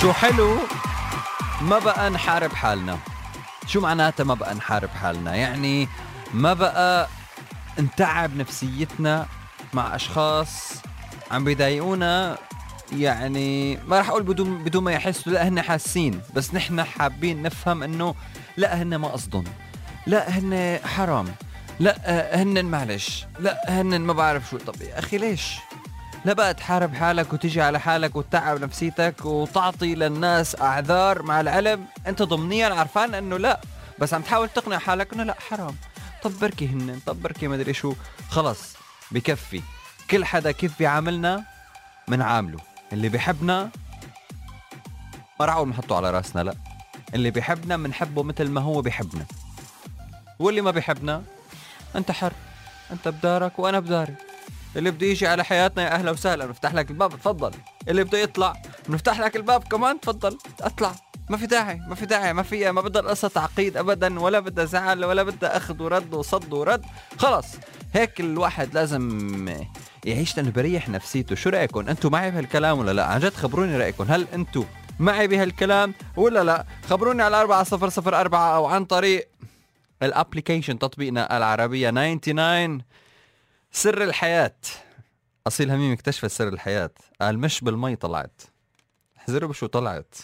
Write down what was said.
شو حلو؟ ما بقى نحارب حالنا. شو معناتها ما بقى نحارب حالنا؟ يعني ما بقى نتعب نفسيتنا مع أشخاص عم بيضايقونا. يعني ما راح أقول بدون بدون ما يحسوا لا هن حاسين بس نحن حابين نفهم إنه لا هن ما قصدهم لا هن حرام لا هن معلش لا هن ما بعرف شو. طب يا أخي ليش؟ لا بقى تحارب حالك وتجي على حالك وتتعب نفسيتك وتعطي للناس أعذار مع العلم أنت ضمنيا عرفان إنه لا بس عم تحاول تقنع حالك إنه لا حرام. طب بركي هن طب بركي ما أدري شو. خلص بكفي. كل حدا كيف بيعاملنا منعامله اللي بيحبنا ما راح أقول على رأسنا لا. اللي بيحبنا منحبه مثل ما هو بيحبنا واللي ما بيحبنا أنت حر أنت بدارك وأنا بداري. اللي بده يجي على حياتنا يا أهلا وسهلا بنفتح لك الباب تفضل. اللي بده يطلع بنفتح لك الباب كمان تفضل. اطلع. ما في داعي ما في داعي ما فيها ما بدها القصة تعقيد ابدا ولا بدها زعل ولا بدها أخذ ورد وصد ورد. خلص هيك الواحد لازم يعيش لأنه بريح نفسيته. شو رايكم أنتم معي بهالكلام ولا لا؟ عن جد خبروني رايكم هل أنتم معي بهالكلام ولا لا؟ خبروني على 4004 أو عن طريق الابلكيشن تطبيقنا العربية 99 سر الحياة. أصيل هميم اكتشفت سر الحياة. قال مش بالمي طلعت. احذروا بشو طلعت.